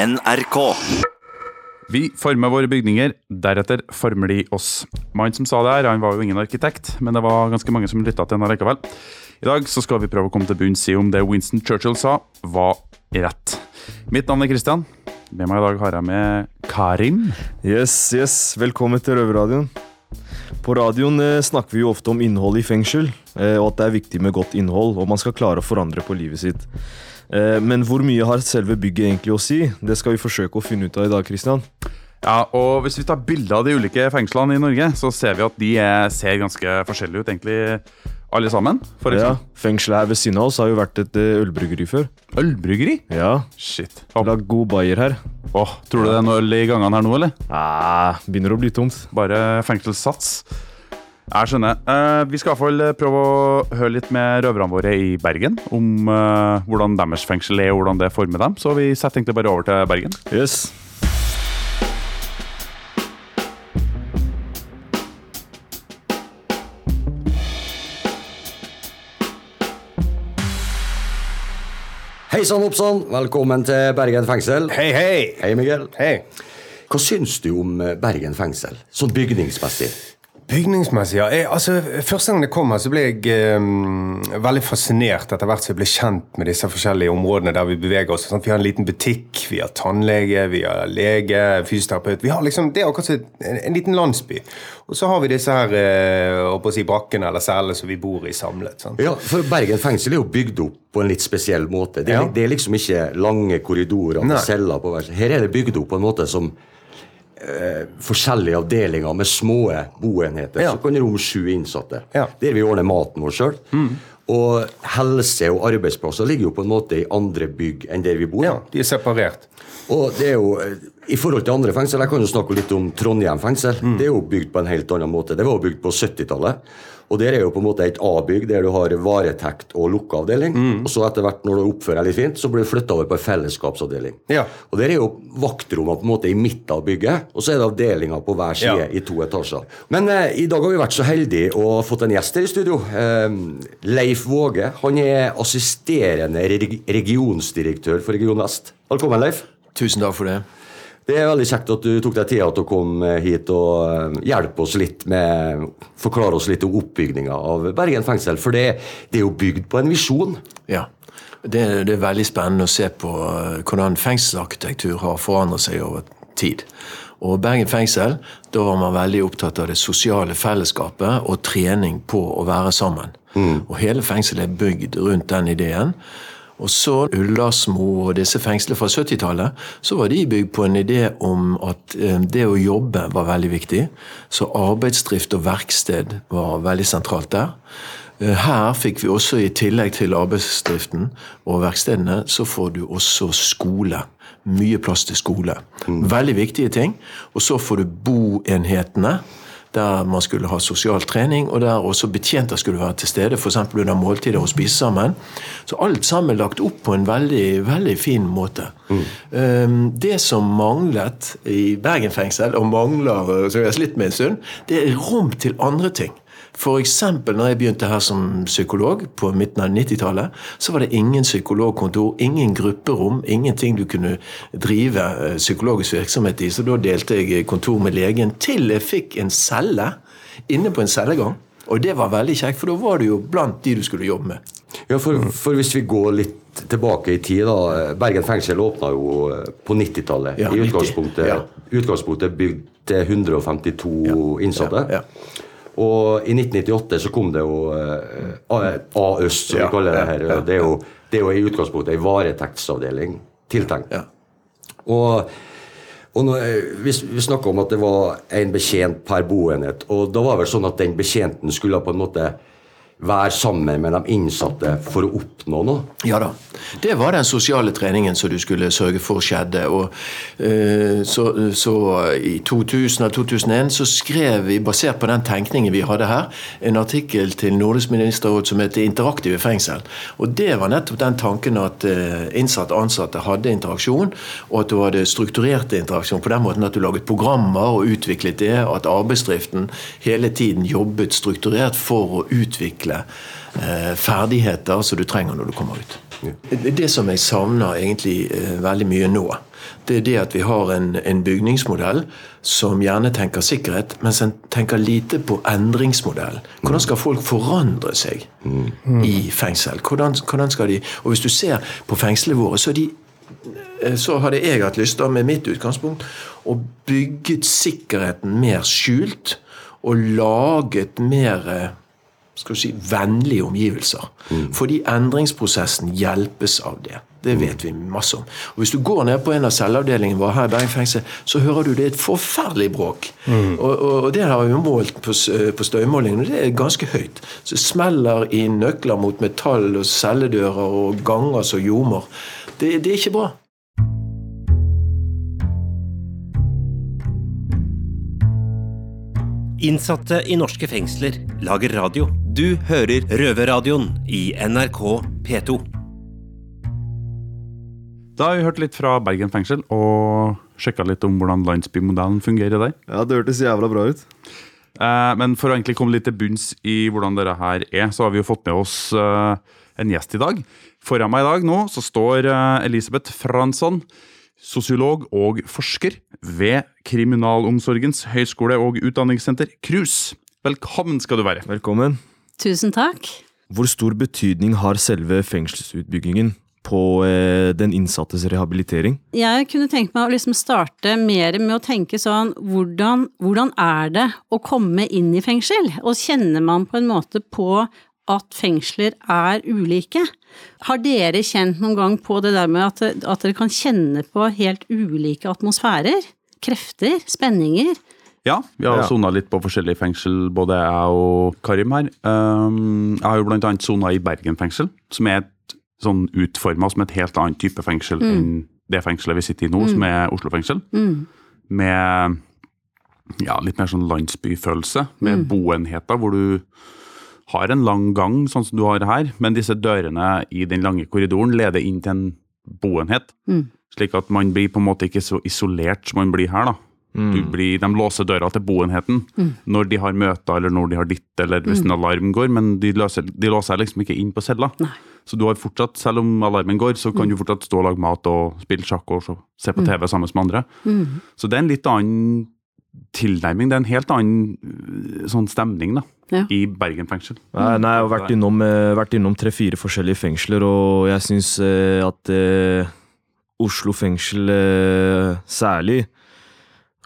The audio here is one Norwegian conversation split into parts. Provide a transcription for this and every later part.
NRK. Vi former våre bygninger, deretter former de oss. Mannen som sa det her, han var jo ingen arkitekt, men det var ganske mange som lytta til henne likevel. I dag så skal vi prøve å komme til bunns i om det Winston Churchill sa, var rett. Mitt navn er Christian. Med meg i dag har jeg med Karim. Yes, yes. Velkommen til Røverradioen. På radioen eh, snakker vi jo ofte om innhold i fengsel, eh, og at det er viktig med godt innhold, og man skal klare å forandre på livet sitt. Eh, men hvor mye har selve bygget egentlig å si? Det skal vi forsøke å finne ut av i dag, Christian. Ja, og Hvis vi tar bilder av de ulike fengslene i Norge, så ser vi at de er, ser ganske forskjellige ut, egentlig alle sammen. For Ja. Fengselet her ved siden av oss har jo vært et eh, ølbryggeri før. Ølbryggeri? Ja, Shit. Lag god bayer her. Åh, tror du det er noe øl i gangene her nå, eller? Nei, begynner å bli tomt. Bare fengselssats. Jeg skjønner. Uh, vi skal i hvert fall prøve å høre litt med røverne våre i Bergen om uh, hvordan deres fengsel er og hvordan det former dem. Så vi setter egentlig bare over til Bergen. Yes. Hei sann, oppsann. Velkommen til Bergen fengsel. Hei, hei. Hei, Miguel. Hei. Hva syns du om eh, Bergen fengsel, sånn bygningsmessig? Bygningsmessig, ja. Jeg, altså, første gang det kom her, så ble jeg eh, veldig fascinert etter hvert som jeg ble kjent med disse forskjellige områdene der vi beveger oss. Sånn, Vi har en liten butikk, vi har tannlege, vi har lege, fysioterapeut. Vi har liksom, Det er akkurat som en, en liten landsby. Og så har vi disse her eh, si, brakkene eller cellene som vi bor i samlet. Sånn. Ja, for Bergen fengsel er jo bygd opp på en litt spesiell måte. Det Ja. det er liksom ikke lange korridorer med celler på hver side. Her er det bygd opp på en måte som eh, forskjellige avdelinger med små boenheter. Ja. Så kan det romme sju innsatte. Ja. Der vi ordner maten vår sjøl. Og helse og arbeidsplasser ligger jo på en måte i andre bygg enn der vi bor. Ja, De er separert. Og det er jo, eh, I forhold til andre fengsel, jeg kan jo snakke litt om Trondheim fengsel. Det er jo bygd på en helt annen måte. Det var jo bygd på 70-tallet. Og der er jo på en måte et A-bygg der du har varetekt og lukkeavdeling. Og så etter hvert når du oppfører deg litt fint, så blir du flytta over på en fellesskapsavdeling. Ja. Og der er jo vaktrommene på en måte i midten av bygget, og så er det avdelinger på hver side Ja. i to etasjer. Men eh, i dag har vi vært så heldige og fått en gjest her i studio. Eh, Leif Våge. Han er assisterende reg regionsdirektør for Region Vest. Velkommen, Leif. Tusen takk for det. Det er veldig kjekt at du tok deg tida til å komme hit og eh, hjelpe oss litt med Forklare oss litt om oppbygninga av Bergen fengsel. For det, det er jo bygd på en visjon. Ja. Det, det er veldig spennende å se på eh, hvordan fengselsarkitektur har forandret seg over tid. Og Bergen fengsel, da var man veldig opptatt av det sosiale fellesskapet og trening på å være sammen. Og hele fengselet er bygd rundt den ideen. Og så Ullersmo og disse fengslene fra 70-tallet, så var de bygd på en idé om at eh, det å jobbe var veldig viktig. Så arbeidsdrift og verksted var veldig sentralt der. Eh, Her fikk vi også, i tillegg til arbeidsdriften og verkstedene, så får du også skole. Mye plass til skole. Veldig viktige ting. Og så får du boenhetene der man skulle ha sosial trening, og der også betjenter skulle være til stede, f.eks. under måltider og spise sammen. Så alt sammen lagt opp på en veldig, veldig fin måte. Um, Det som manglet i Bergen fengsel, og mangler som jeg har slitt med en stund, det er rom til andre ting. F.eks. når jeg begynte her som psykolog på midten av 90-tallet, så var det ingen psykologkontor, ingen grupperom, ingenting du kunne drive eh, psykologisk virksomhet i. Så da delte jeg kontor med legen til jeg fikk en celle inne på en cellegang. Og det var veldig kjekt, for da var du jo blant de du skulle jobbe med. Ja, for, for hvis vi går litt tilbake i tid, da. Bergen fengsel åpna jo eh, på 90-tallet. Ja, I 90, utgangspunktet, ja. utgangspunktet bygd til 152 innsatte. Ja, ja. Og i 1998 så kom det jo eh, A-øst, som vi kaller det her. det, er jo, det er jo i utgangspunktet ei varetektsavdeling tiltenkt. Ja. Og, og nå, eh, vi, vi snakka om at det var en betjent per boenhet. Og da var det vel sånn at den betjenten skulle på en måte være sammen med de innsatte for å oppnå noe. Ja da. Det var den sosiale treningen som du skulle sørge for skjedde. Og, uh, så, så i 2000 og 2001 så skrev vi, basert på den tenkningen vi hadde her, en artikkel til Nordisk ministerråd som heter 'Interaktive fengsel'. Og det var nettopp den tanken at uh, innsatte og ansatte hadde interaksjon, og at du hadde strukturerte interaksjon på den måten at du laget programmer og utviklet det, at arbeidsdriften hele tiden jobbet strukturert for å utvikle eh, ferdigheter som du trenger når du kommer ut. Det som jeg savner egentlig eh, veldig mye nå, det er det at vi har en, en bygningsmodell som gjerne tenker sikkerhet, men som tenker lite på endringsmodell. Hvordan skal folk forandre seg i fengsel? Hvordan, hvordan skal de Og hvis du ser på fengslene våre, så, de, eh, så hadde jeg hatt lyst, til, med mitt utgangspunkt, å bygget sikkerheten mer skjult og laget mer skal vi si, vennlige omgivelser. Fordi endringsprosessen hjelpes av det. Det vet vi masse om. Og Hvis du går ned på en av celleavdelingene våre her i Bergen fengsel, så hører du det er et forferdelig bråk. Og, og, og det har vi målt på, på støymålingen, og det er ganske høyt. Så det smeller i nøkler mot metall og celledører og ganger som ljomer. Det, det er ikke bra. Innsatte i norske fengsler lager radio. Du hører Røverradioen i NRK P2. Da har vi hørt litt fra Bergen fengsel og sjekka litt om hvordan landsbymodellen fungerer der. Ja, det hørtes jævla bra ut. Eh, men for å egentlig komme litt til bunns i hvordan dette her er, så har vi jo fått med oss eh, en gjest i dag. Foran meg i dag nå så står eh, Elisabeth Fransson, sosiolog og forsker ved Kriminalomsorgens høgskole og utdanningssenter KRUS. Velkommen skal du være. Velkommen. Tusen takk. Hvor stor betydning har selve fengselsutbyggingen på eh, den innsattes rehabilitering? Jeg kunne tenkt meg å liksom starte mer med å tenke sånn hvordan, hvordan er det å komme inn i fengsel? Og kjenner man på en måte på at fengsler er ulike? Har dere kjent noen gang på det der med at, at dere kan kjenne på helt ulike atmosfærer? Krefter? Spenninger? Ja, vi har Ja. sona litt på forskjellige fengsel, både jeg og Karim her. Um, jeg har jo blant annet sona i Bergen fengsel, som er et, sånn utforma som et helt annet type fengsel enn det fengselet vi sitter i nå, som er Oslo fengsel. Mm. Med ja, litt mer sånn landsbyfølelse, med boenheter hvor du har en lang gang, sånn som du har her, men disse dørene i den lange korridoren leder inn til en boenhet. Mm. Slik at man blir på en måte ikke så isolert som man blir her. da. Du blir, de låser døra til boenheten når de har møter eller når de har ditt, eller hvis en alarm går, men de låser, de låser liksom ikke inn på cella. Nei. Så du har fortsatt, selv om alarmen går, så kan du fortsatt stå og lage mat og spille sjakk og se på TV sammen med andre. Så det er en litt annen tilnærming. Det er en helt annen øh, sånn stemning da, Ja. i Bergen fengsel. Nei, nei, jeg har vært innom, eh, innom tre-fire forskjellige fengsler, og jeg syns eh, at eh, Oslo fengsel eh, særlig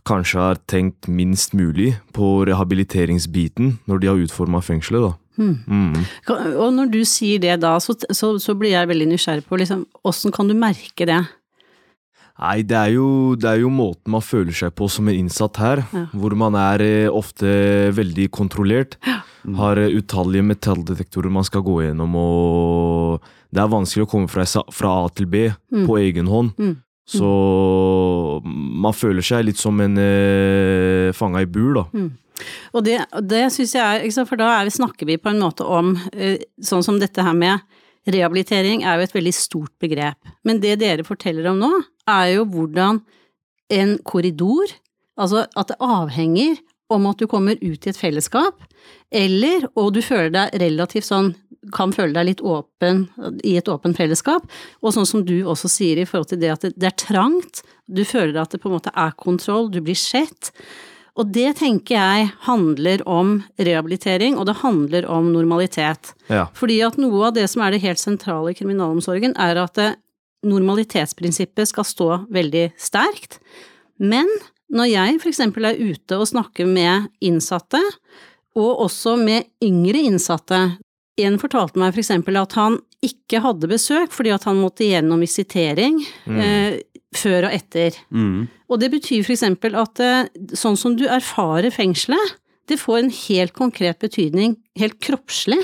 kanskje har tenkt minst mulig på rehabiliteringsbiten når de har utforma fengselet, da. Mm. Og når du sier det da, så, så, så blir jeg veldig nysgjerrig på liksom, åssen kan du merke det? Nei, det er, jo, det er jo måten man føler seg på som en innsatt her, Ja. hvor man er eh, ofte veldig kontrollert. Har eh, utallige metalldetektorer man skal gå gjennom, og det er vanskelig å komme fra, fra A til B på egen hånd. Mm. Så man føler seg litt som en eh, fanga i bur, da. Og det, det syns jeg er For da er vi, snakker vi på en måte om eh, sånn som dette her med Rehabilitering er jo et veldig stort begrep. Men det dere forteller om nå, er jo hvordan en korridor Altså at det avhenger om at du kommer ut i et fellesskap, eller, og du føler deg relativt sånn kan føle deg litt åpen i et åpent fellesskap, og sånn som du også sier i forhold til det at det, er trangt, du føler at det på en måte er kontroll, du blir sett. Og det tenker jeg handler om rehabilitering, og det handler om normalitet. Ja. Fordi at noe av det som er det helt sentrale i kriminalomsorgen, er at det, normalitetsprinsippet skal stå veldig sterkt. Men når jeg eksempel er ute og snakker med innsatte, og også med yngre innsatte En fortalte meg for eksempel at han ikke hadde besøk fordi at han måtte gjennom visitering eh, før og etter. Mm. Og det betyr eksempel at eh, sånn som du erfarer fengselet, det får en helt konkret betydning, helt kroppslig,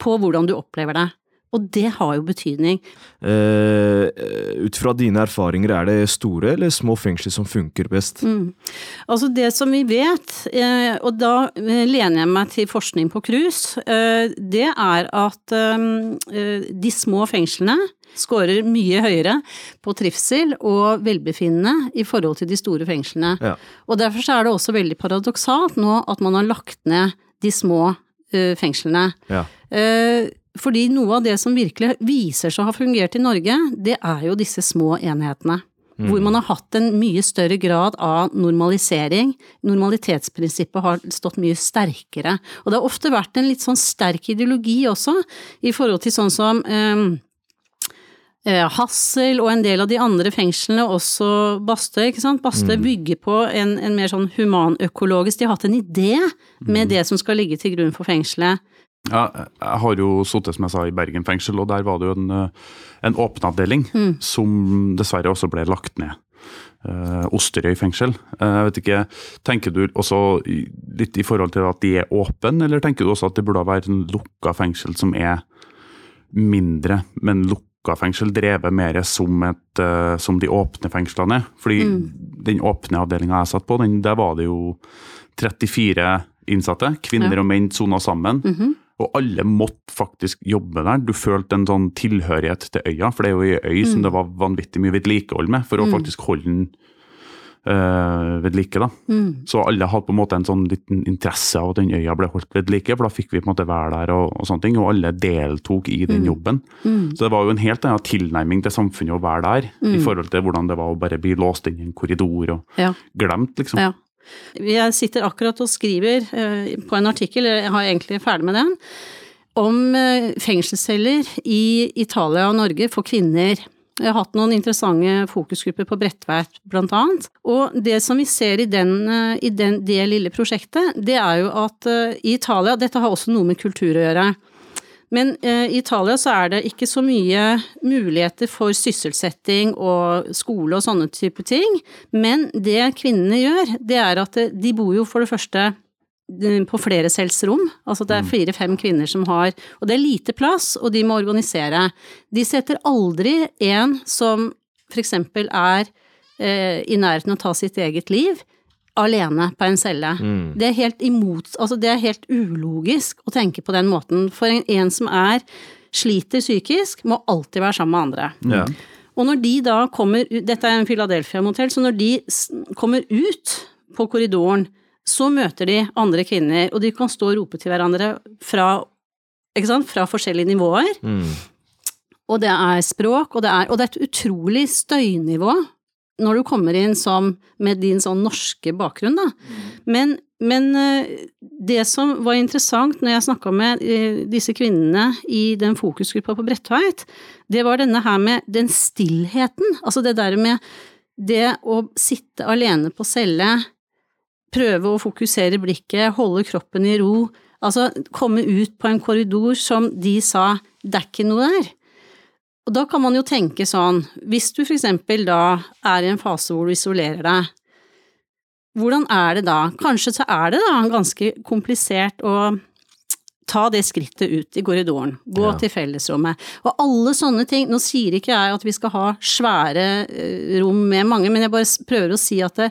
på hvordan du opplever det. Og det har jo betydning. Eh, ut fra dine erfaringer, er det store eller små fengsler som funker best? Mm. Altså det som vi vet, eh, og da eh, lener jeg meg til forskning på KRUS, eh, det er at eh, de små fengslene scorer mye høyere på trivsel og velbefinnende i forhold til de store fengslene. Ja. Og derfor så er det også veldig paradoksalt nå at man har lagt ned de små fengslene. Ja. Fordi noe av det som virkelig viser seg å ha fungert i Norge, det er jo disse små enhetene. Hvor man har hatt en mye større grad av normalisering. Normalitetsprinsippet har stått mye sterkere. Og det har ofte vært en litt sånn sterk ideologi også, i forhold til sånn som eh, eh, Hassel og en del av de andre fengslene, også Bastøy, ikke sant. Bastøy bygger på en, en mer sånn humanøkologisk De har hatt en idé med det som skal ligge til grunn for fengselet. Ja, jeg har jo sittet, som jeg sa, i Bergen fengsel, og der var det jo en, eh, en avdeling som dessverre også ble lagt ned. Eh, Osterøy fengsel. Eh, jeg vet ikke, Tenker du også litt i forhold til at de er åpne, eller tenker du også at det burde være en lukka fengsel som er mindre, men lukka fengsel drevet mer som, et, eh, som de åpne fengslene er? Fordi den åpne avdelinga jeg satt på, den, der var det jo 34 innsatte. Kvinner Ja. og menn sona sammen. Og alle måtte faktisk jobbe der. Du følte en sånn tilhørighet til øya, for det er jo ei øy som det var vanvittig mye vedlikehold med, for å faktisk holde den øh, ved like. da. Så alle hadde på en måte en sånn liten interesse av at den øya ble holdt ved like, for da fikk vi på en måte være der og, og sånne ting, og alle deltok i den jobben. Så det var jo en helt annen tilnærming til samfunnet å være der, i forhold til hvordan det var å bare bli låst inn i en korridor og Ja. glemt, liksom. Ja. Jeg sitter akkurat og skriver eh, på en artikkel, jeg har egentlig ferdig med den, om eh, fengselsceller i Italia og Norge for kvinner. Jeg har hatt noen interessante fokusgrupper på Bredtveit, blant annet. Og det som vi ser i, den, eh, i den, det lille prosjektet, det er jo at i Italia Dette har også noe med kultur å gjøre. Men eh, i Italia så er det ikke så mye muligheter for sysselsetting og skole og sånne type ting. Men det kvinnene gjør, det er at eh, de bor jo for det første eh, på flere cellsrom. Altså det er fire-fem kvinner som har Og det er lite plass, og de må organisere. De setter aldri en som eksempel er i nærheten å ta sitt eget liv, alene på en celle. Det er helt imot Altså, det er helt ulogisk å tenke på den måten. For en, en som er sliter psykisk, må alltid være sammen med andre. Ja. Og når de da kommer Dette er en Philadelphia-motell, så når de kommer ut på korridoren, så møter de andre kvinner, og de kan stå og rope til hverandre fra, fra forskjellige nivåer. Og det er språk, og det er, og det er et utrolig støynivå når du kommer inn som med din sånn norske bakgrunn, da. Men, men eh, det som var interessant når jeg snakka med eh, disse kvinnene i den fokusgruppa på Bredtveit, det var denne her med den stillheten. Altså det der med det å sitte alene på celle, prøve å fokusere blikket, holde kroppen i ro, altså komme ut på en korridor som de sa det er ikke noe der. Og da kan man jo tenke sånn, hvis du for eksempel da er i en fase hvor du isolerer deg, hvordan er det da? Kanskje så er det da ganske komplisert å ta det skrittet ut i korridoren, gå Ja. til fellesrommet, og alle sånne ting. Nå sier ikke jeg at vi skal ha svære eh, rom med mange, men jeg bare prøver å si at det,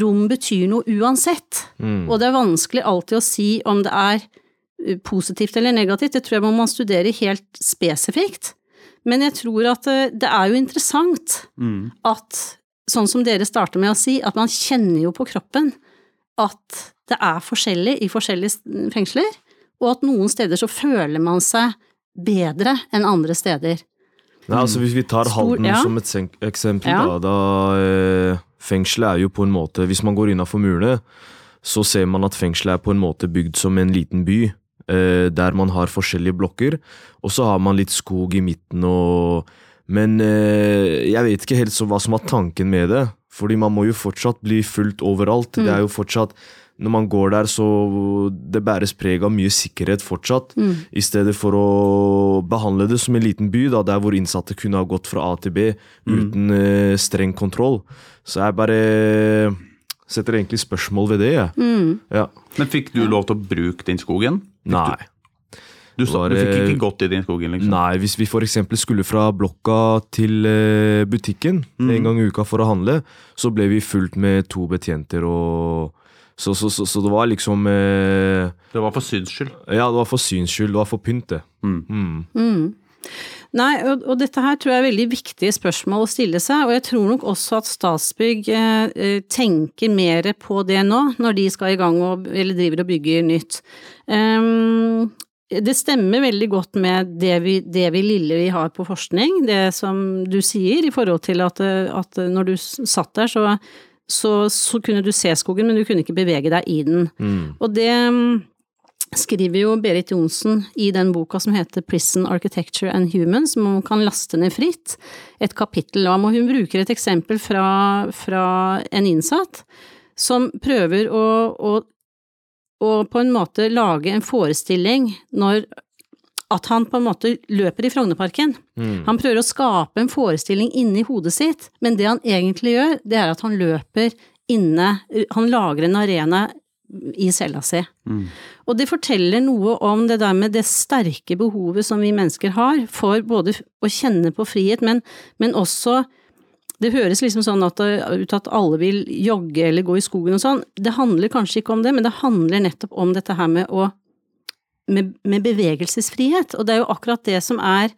rom betyr noe uansett. Og det er vanskelig alltid å si om det er eh, positivt eller negativt, det tror jeg man må studere helt spesifikt. Men jeg tror at eh, det er jo interessant at, sånn som dere starter med å si, at man kjenner jo på kroppen at det er forskjellig i forskjellige fengsler, og at noen steder så føler man seg bedre enn andre steder. Nei, altså Hvis vi tar Stor- Halden ja. som et eksempel, Ja. da, da eh, Fengselet er jo på en måte Hvis man går innafor murene, så ser man at fengselet er på en måte bygd som en liten by. Eh, der man har forskjellige blokker, og så har man litt skog i midten og Men eh, jeg vet ikke helt så hva som var tanken med det. Fordi man må jo fortsatt bli fulgt overalt. Det er jo fortsatt Når man går der, så Det bæres preg av mye sikkerhet fortsatt. I stedet for å behandle det som en liten by, da, der hvor innsatte kunne ha gått fra A til B uten eh, streng kontroll. Så jeg bare setter egentlig spørsmål ved det, jeg. Ja. Men fikk du lov til å bruke den skogen? Nei. Du, du, Var du fikk ikke gått i den skogen, liksom? Nei, hvis vi for eksempel skulle fra blokka til butikken butikken en gang i uka for å handle, så ble vi fulgt med to betjenter og Så, så, så, så det var liksom eh, Det var for syns skyld. Ja, det var for syns skyld. Det var for pynt, det. Mm. Nei, og, og dette her tror jeg er veldig viktige spørsmål å stille seg, og jeg tror nok også at Statsbygg eh, eh, tenker mer på det nå, når de skal i gang og, eller driver og bygger nytt. Um, det stemmer veldig godt med det vi, det vi lille vi har på forskning, det som du sier, i forhold til at, at når du satt der, så, så, så, kunne du se skogen, men du kunne ikke bevege deg i den. Mm. Og det skriver jo Berit Johnsen i den boka som heter Prison Architecture and Humans, som man kan laste ned fritt, et kapittel om, og hun bruker et eksempel fra, fra en innsatt som prøver å, å å, på en måte lage en forestilling når at han på en måte løper i Frognerparken. Mm. Han prøver å skape en forestilling inni hodet sitt, men det han egentlig gjør, det er at han løper inne Han lager en arena i cella si. Mm. Og det forteller noe om det der med det sterke behovet som vi mennesker har for både å kjenne på frihet, men, men også det høres liksom sånn at, ut at alle vil jogge eller gå i skogen og sånn. Det handler kanskje ikke om det, men det handler nettopp om dette her med å med, med bevegelsesfrihet. Og det er jo akkurat det som er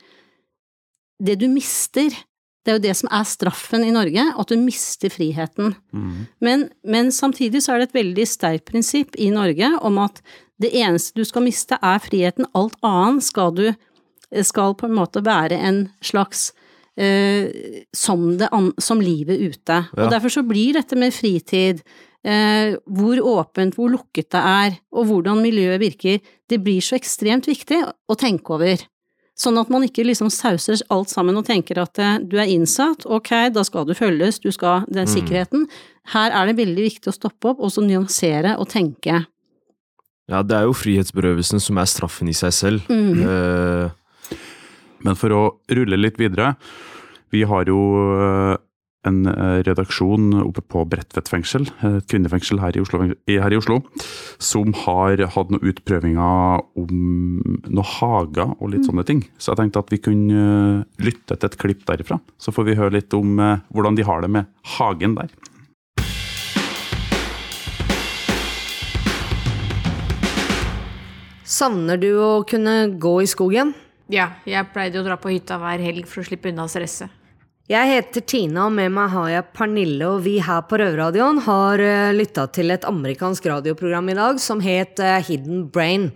det du mister. Det er jo det som er straffen i Norge, at du mister friheten. Mm. Men, men samtidig så er det et veldig sterkt prinsipp i Norge om at det eneste du skal miste er friheten, alt annet skal du skal på en måte være en slags eh, som, det, som livet ute. Ja. Og derfor så blir dette med fritid, eh, hvor åpent, hvor lukket det er, og hvordan miljøet virker, det blir så ekstremt viktig å tenke over. Sånn at man ikke liksom sauser alt sammen og tenker at eh, du er innsatt, ok, da skal du følges, du skal den sikkerheten. Her er det veldig viktig å stoppe opp og så nyansere og tenke. Ja, det er jo frihetsberøvelsen som er straffen i seg selv. Mm. Eh, Men for å rulle litt videre, vi har jo eh, en eh, redaksjon oppe på Bredtvet fengsel, et kvinnefengsel her i, Oslo, her i Oslo, som har hatt noen utprøvinger om noen hager og litt sånne ting. Så jeg tenkte at vi kunne eh, lytte til et klipp derifra, så får vi høre litt om eh, hvordan de har det med hagen der. Savner du å kunne gå i skogen? Ja, jeg pleide å dra på hytta hver helg for å slippe unna stresset. Jeg heter Tina, og med meg har jeg Pernille, og vi her på Røverradioen har lytta til et amerikansk radioprogram i dag som het eh, Hidden Brain.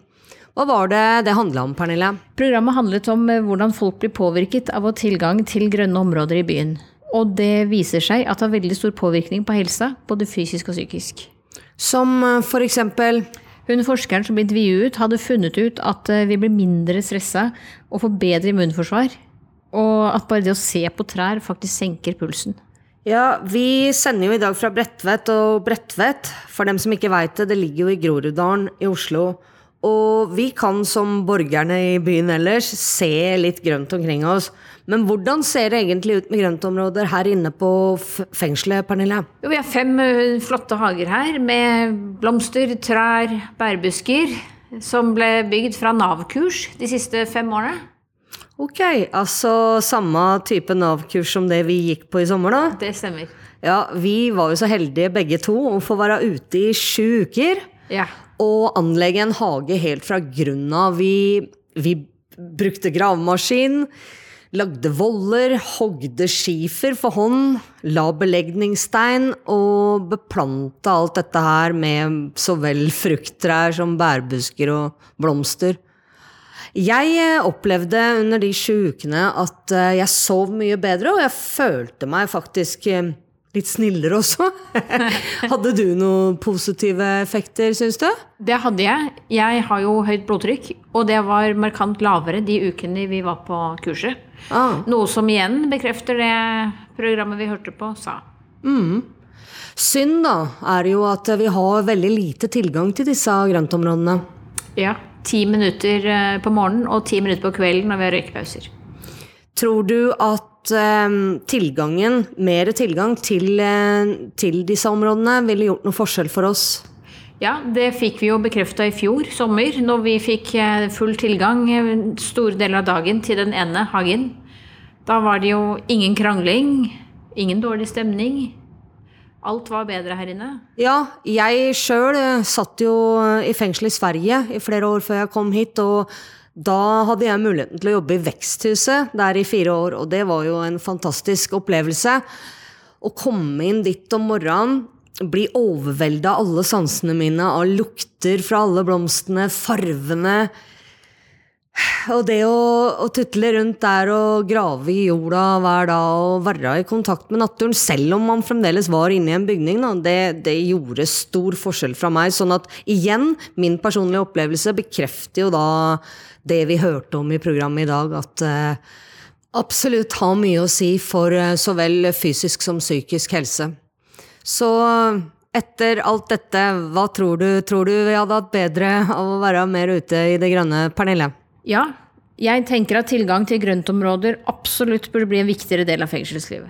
Hva var det det handla om, Pernille? Programmet handlet om eh, hvordan folk blir påvirket av å ha tilgang til grønne områder i byen. Og det viser seg at det har veldig stor påvirkning på helsa, både fysisk og psykisk. Som eh, for eksempel Hun forskeren som ble intervjuet, hadde funnet ut at eh, vi blir mindre stressa og får bedre immunforsvar. Og at bare det å se på trær faktisk senker pulsen. Ja, vi sender jo i dag fra Bredtvet, og Bredtvet, for dem som ikke veit det, det ligger jo i Groruddalen i Oslo. Og vi kan som borgerne i byen ellers se litt grønt omkring oss. Men hvordan ser det egentlig ut med grøntområder her inne på fengselet, Pernille? Jo, vi har fem eh, flotte hager her med blomster, trær, bærbusker. Som ble bygd fra Nav-kurs de siste fem årene. Ok, altså samme type Nav-kurs som det vi gikk på i sommer, da? Det stemmer. Ja, vi var jo så heldige begge to å få være ute i sju uker. Ja. Og anlegge en hage helt fra grunnen av. Vi, vi brukte gravemaskin, lagde voller, hogde skifer for hånd, la belegningsstein og beplanta alt dette her med så vel frukttrær som bærbusker og blomster. Jeg eh, opplevde under de sju ukene at eh, jeg sov mye bedre, og jeg følte meg faktisk eh, litt snillere også. Hadde du noen positive effekter, syns du? Det hadde jeg. Jeg har jo høyt blodtrykk, og det var markant lavere de ukene vi var på kurset. Ah. Noe som igjen bekrefter det programmet vi hørte på, sa. Synd, da, er jo at vi har veldig lite tilgang til disse grøntområdene. Ja. Ti minutter eh, på morgenen og ti minutter på kvelden når vi har røykepauser. Tror du at eh, tilgangen, mer tilgang til, eh, til disse områdene, ville gjort noe forskjell for oss? Ja, det fikk vi jo bekrefta i fjor sommer, når vi fikk full tilgang store deler av dagen til den ene hagen. Da var det jo ingen krangling, ingen dårlig stemning. Alt var bedre her inne. Ja, jeg sjøl satt jo i fengsel i Sverige i flere år før jeg kom hit, og da hadde jeg muligheten til å jobbe i Veksthuset der i fire år, og det var jo en fantastisk opplevelse. Å komme inn dit om morgenen, bli overvelda av alle sansene mine, av lukter fra alle blomstene, farvene, Og det å, å tutle rundt der og grave i jorda hver dag og være i kontakt med naturen, selv om man fremdeles var inne i en bygning, da, det, det gjorde stor forskjell fra meg. Sånn at igjen, min personlige opplevelse bekrefter jo da det vi hørte om i programmet i dag, at uh, absolutt har mye å si for uh, så vel fysisk som psykisk helse. Så etter alt dette, hva tror du? Tror du vi hadde hatt bedre av å være mer ute i det grønne, Pernille? Ja, jeg tenker at tilgang til grøntområder absolutt burde bli en viktigere del av fengselslivet.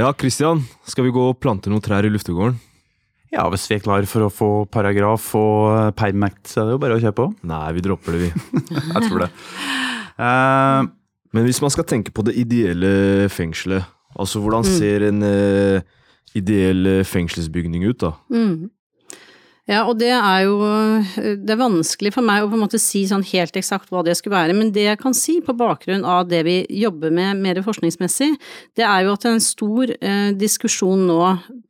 Ja, Christian, skal vi gå og plante noen trær i luftegården? Ja, hvis vi er klar for å få paragraf og permact, så er det jo bare å kjøre på. Nei, vi dropper det, vi. Jeg tror det. Uh, Men hvis man skal tenke på det ideelle fengselet, altså hvordan ser en eh, ideell eh, fengselsbygning ut, da? Mm. Ja, og det er jo Det er vanskelig for meg å på en måte si sånn helt eksakt hva det skulle være, men det jeg kan si på bakgrunn av det vi jobber med mer forskningsmessig, det er jo at det er en stor eh, diskusjon nå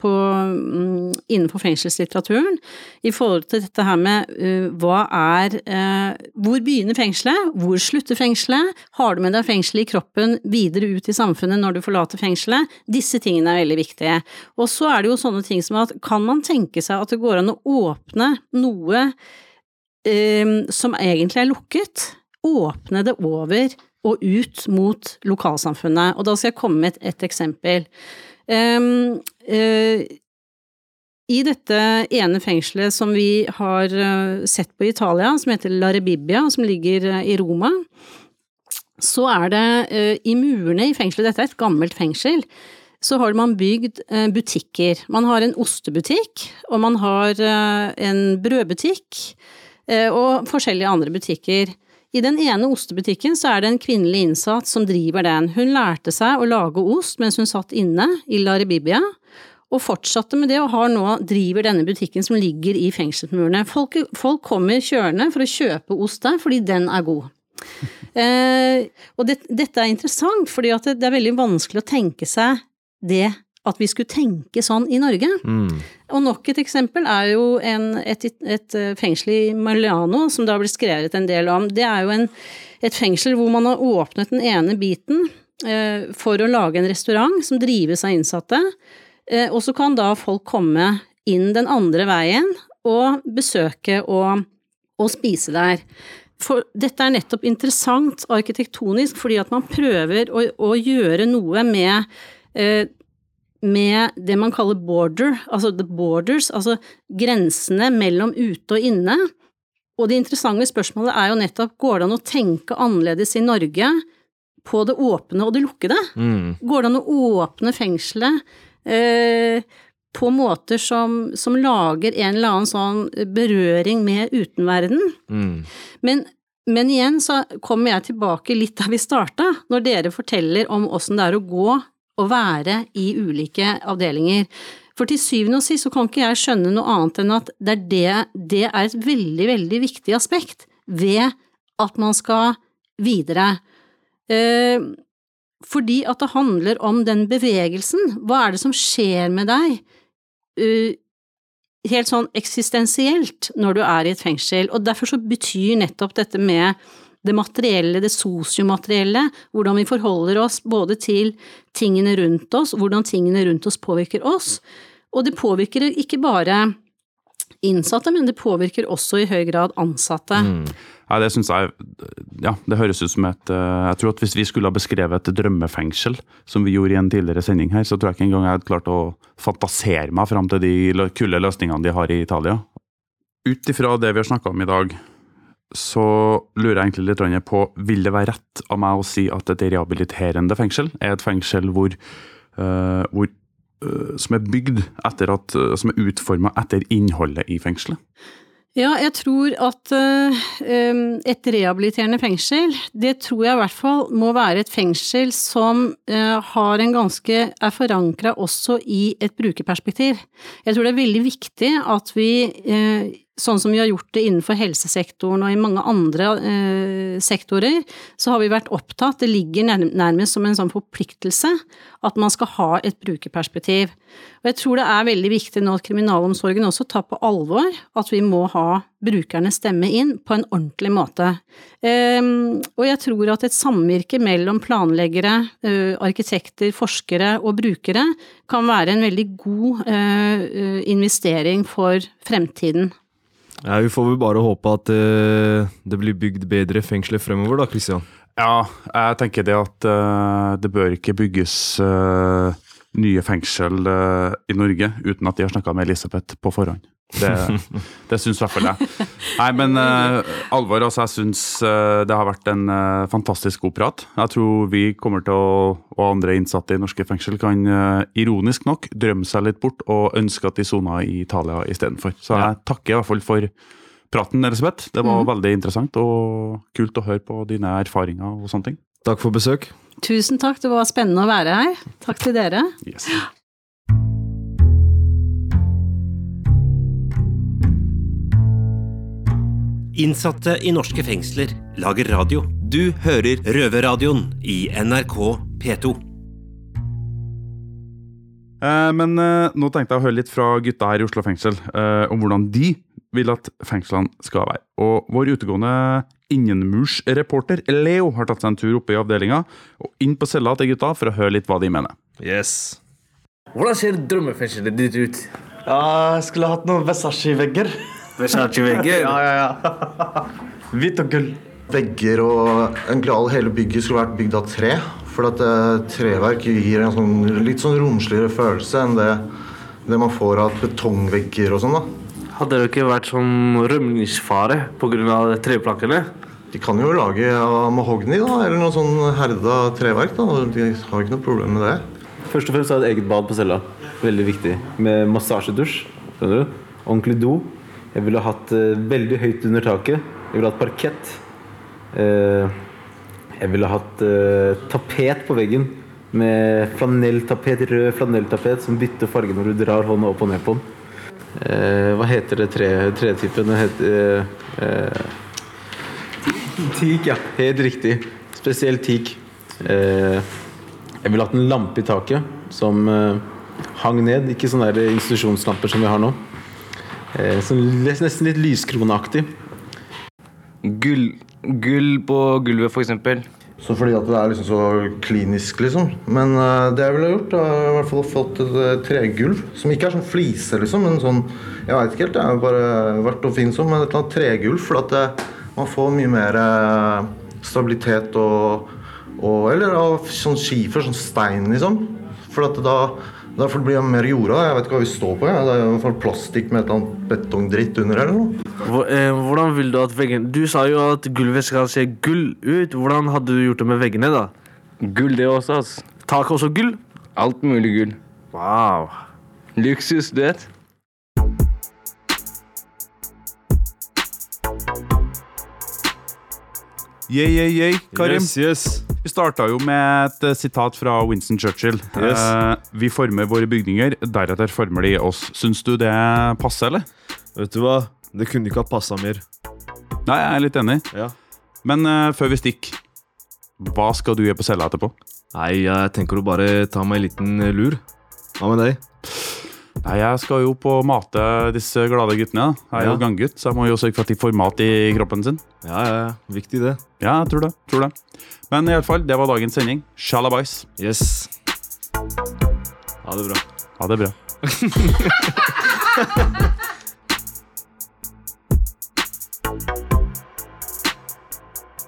på, mm, innenfor fengselslitteraturen i forhold til dette her med uh, hva er uh, Hvor begynner fengselet? Hvor slutter fengselet? Har du med deg fengselet i kroppen videre ut i samfunnet når du forlater fengselet? Disse tingene er veldig viktige. Og så er det jo sånne ting som at kan man tenke seg at det går an å åpne noe uh, som egentlig er lukket? Åpne det over og ut mot lokalsamfunnet. Og da skal jeg komme med et, et eksempel. Um, I dette ene fengselet som vi har uh, sett på Italia, som heter La Rebibbia, som ligger uh, i Roma, så er det i murene i fengselet, dette er et gammelt fengsel, så har man bygd butikker. Man har en ostebutikk, og man har en brødbutikk, og forskjellige andre butikker. I den ene ostebutikken så er det en kvinnelig innsatt som driver den. Hun lærte seg å lage ost mens hun satt inne i La Rebibia, og fortsatte med det og har nå driver denne butikken som ligger i fengselsmurene. Folk, folk kommer kjørende for å kjøpe ost der fordi den er god. eh, og det, dette er interessant, fordi det, det er veldig vanskelig å tenke seg det at vi skulle tenke sånn i Norge. Mm. Og nok et eksempel er jo en, et, et, fengsel i Maliano, som det har blitt skrevet en del om. Det er jo en, et fengsel hvor man har åpnet den ene biten eh, for å lage en restaurant som drives av innsatte, og så kan da folk komme inn den andre veien og besøke og, og spise der. For dette er nettopp interessant arkitektonisk fordi at man prøver å, å gjøre noe med eh, med det man kaller border, altså the borders, altså grensene mellom ute og inne. Og det interessante spørsmålet er jo nettopp går det an å tenke annerledes i Norge på det åpne og det lukkede? Mm. Går det an å åpne fengselet eh, på måter som, som, lager en eller annen sånn berøring med utenverden? Mm. Men, men igjen så kommer jeg tilbake litt der vi starta, når dere forteller om åssen det er å gå og være i ulike avdelinger. For til syvende og sist så kan ikke jeg skjønne noe annet enn at det er, det, det er et veldig, veldig viktig aspekt ved at man skal videre. Eh, fordi at det handler om den bevegelsen. Hva er det som skjer med deg uh, helt sånn eksistensielt når du er i et fengsel? Og derfor så betyr nettopp dette med det materielle, det sosiomaterielle, hvordan vi forholder oss både til tingene rundt oss, hvordan tingene rundt oss påvirker oss. Og det påvirker ikke bare innsatte, men det påvirker også i høy grad ansatte. Mm. Ja, det syns jeg Ja, det høres ut som et eh, Jeg tror at hvis vi skulle ha beskrevet et drømmefengsel, som vi gjorde i en tidligere sending her, så tror jeg ikke engang jeg hadde klart å fantasere meg fram til de kule løsningene de har i Italia. Ut ifra det vi har snakka om i dag, så lurer jeg egentlig litt på vil det være rett av meg å si at et rehabiliterende fengsel er et fengsel hvor, uh, hvor som er bygd etter at, uh, som er utforma etter innholdet i fengselet? Ja, jeg tror at et rehabiliterende fengsel, det tror jeg i hvert fall må være et fengsel som har en ganske er forankra også i et brukerperspektiv. Jeg tror det er veldig viktig at vi sånn som vi har gjort det innenfor helsesektoren og i mange andre eh, sektorer, så har vi vært opptatt, det ligger nærmest som en sånn forpliktelse, at man skal ha et brukerperspektiv. Og jeg tror det er veldig viktig nå at kriminalomsorgen også tar på alvor at vi må ha brukernes stemme inn på en ordentlig måte. Eh, og jeg tror at et samvirke mellom planleggere, eh, arkitekter, forskere og brukere kan være en veldig god eh, eh investering for fremtiden. Ja, Vi får vel bare håpe at uh, det blir bygd bedre fengsler fremover, da, Kristian. Ja, jeg tenker det at uh, det bør ikke bygges uh, nye fengsel i Norge uten at de har snakka med Elisabeth på forhånd. Det, det syns i hvert fall jeg. Nei, men uh, alvor, altså, jeg syns uh, det har vært en uh, fantastisk god prat. Jeg tror vi kommer til å, og andre innsatte i norske fengsel kan ironisk nok drømme seg litt bort og ønske at de sona i Italia istedenfor. Så jeg takker i hvert fall for praten, Elisabeth. Det var mm. veldig interessant og kult å høre på dine erfaringer og sånne ting. Takk for besøk. Tusen takk, det var spennende å være her. Takk til dere. Yes. Innsatte i norske fengsler lager radio. Du hører Røverradioen i NRK P2. Eh, men eh, nå tenkte jeg å høre litt fra gutta her i Oslo fengsel eh, om hvordan de vil at fengslene skal være. Og vår utegående innenmursreporter Leo har tatt seg en tur oppe i avdelinga og inn på cella til gutta for å høre litt hva de mener. Yes. Hvordan ser drømmefengselet ditt ut? Ja, jeg skulle hatt noen Versace-vegger. Versace-vegger? ja, ja, ja. Hvitt og gull. Vegger og egentlig all hele bygget skulle vært bygd av tre. For at uh, treverk gir en sånn, litt sånn romsligere følelse enn det, det man får av betongvegger og sånn. da. Hadde det ikke vært sånn rømningsfare pga. treplankene? De kan jo lage av mahogni da, eller noe sånn herda treverk. da, De har ikke noe problem med det. Først og fremst er det et eget bad på cella. Veldig viktig. Med massasjedusj. Skjønner du? Ordentlig do. Jeg ville hatt uh, veldig høyt under taket. Jeg ville hatt parkett. Uh, jeg ville hatt uh, tapet på veggen med flanelltapet, rød flanelltapet som bytter farge når du drar hånda opp og ned på den. hva heter det tre, tretypen? Det heter Teak, ja. Helt riktig. Spesielt teak. jeg ville hatt en lampe i taket som hang ned. Ikke sånne institusjonslamper som vi har nå. Eh, nesten litt lyskroneaktig. Gull, gull på gulvet, f.eks. Så fordi at det er liksom så klinisk, liksom. Men uh, det jeg ville gjort, er i hvert fall fått et uh, tregulv. Som ikke er sånn flise, liksom, men sånn Jeg veit ikke helt, det er bare verdt å finne sånn, men et eller annet tregulv. For at det, man får mye mer stabilitet og, og Eller av sånn skifer, sånn stein, liksom. For at da Derfor blir det mer jorda. Jeg vet ikke hva vi står på. Jeg. Det er i hvert fall plastikk med et eller annet betongdritt under eller noe. Eh, hvordan vil du at veggen Du sa jo at gulvet skal se gull ut. Hvordan hadde du gjort det med veggene, da? Gull, det også, ass. Tak også gull? Alt mulig gull. Wow. Luksus, du vet. Yeah, yeah, yeah, Karim. Yes, yes. Vi starta jo med et eh, sitat fra Winston Churchill. Yes. Eh, vi former våre bygninger, deretter former de oss. Syns du det passer, eller? Vet du hva? Det kunne ikke ha passa mer. Nei, jeg er litt enig. Ja. Men uh, før vi stikker, hva skal du gjøre på cella etterpå? Nei, jeg tenker å bare ta meg en liten lur. Hva med deg? Nei, Jeg skal jo på mate disse glade guttene. Jeg er ja. jo ganggutt, så jeg må jo sørge for at de får mat i kroppen sin. Ja, ja, ja. Viktig, det. Ja, jeg tror det. tror det. Men i alle fall, det var dagens sending. Shalabais. Yes. Ha det bra. Ha det bra.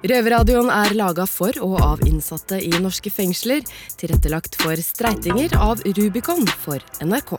Røverradioen er laga for og av innsatte i norske fengsler. Tilrettelagt for streitinger av Rubicon for NRK.